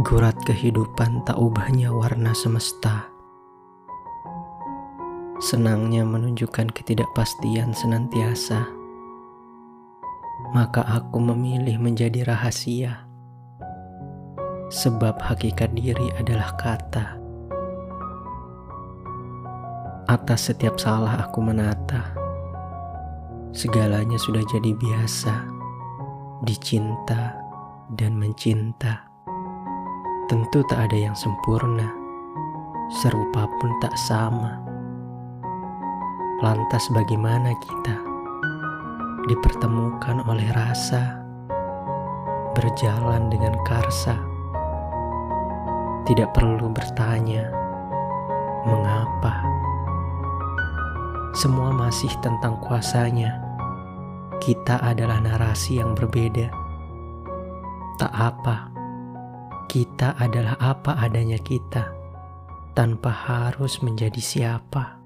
Gurat kehidupan tak ubahnya warna semesta. Senangnya menunjukkan ketidakpastian senantiasa. Maka aku memilih menjadi rahasia. Sebab hakikat diri adalah kata. Atas setiap salah aku menata. Segalanya sudah jadi biasa. Dicinta dan mencinta. Tentu tak ada yang sempurna, serupa pun tak sama. Lantas bagaimana kita dipertemukan oleh rasa, berjalan dengan karsa, tidak perlu bertanya mengapa. Semua masih tentang kuasanya. Kita adalah narasi yang berbeda. Tak apa kita adalah apa adanya kita, tanpa harus menjadi siapa.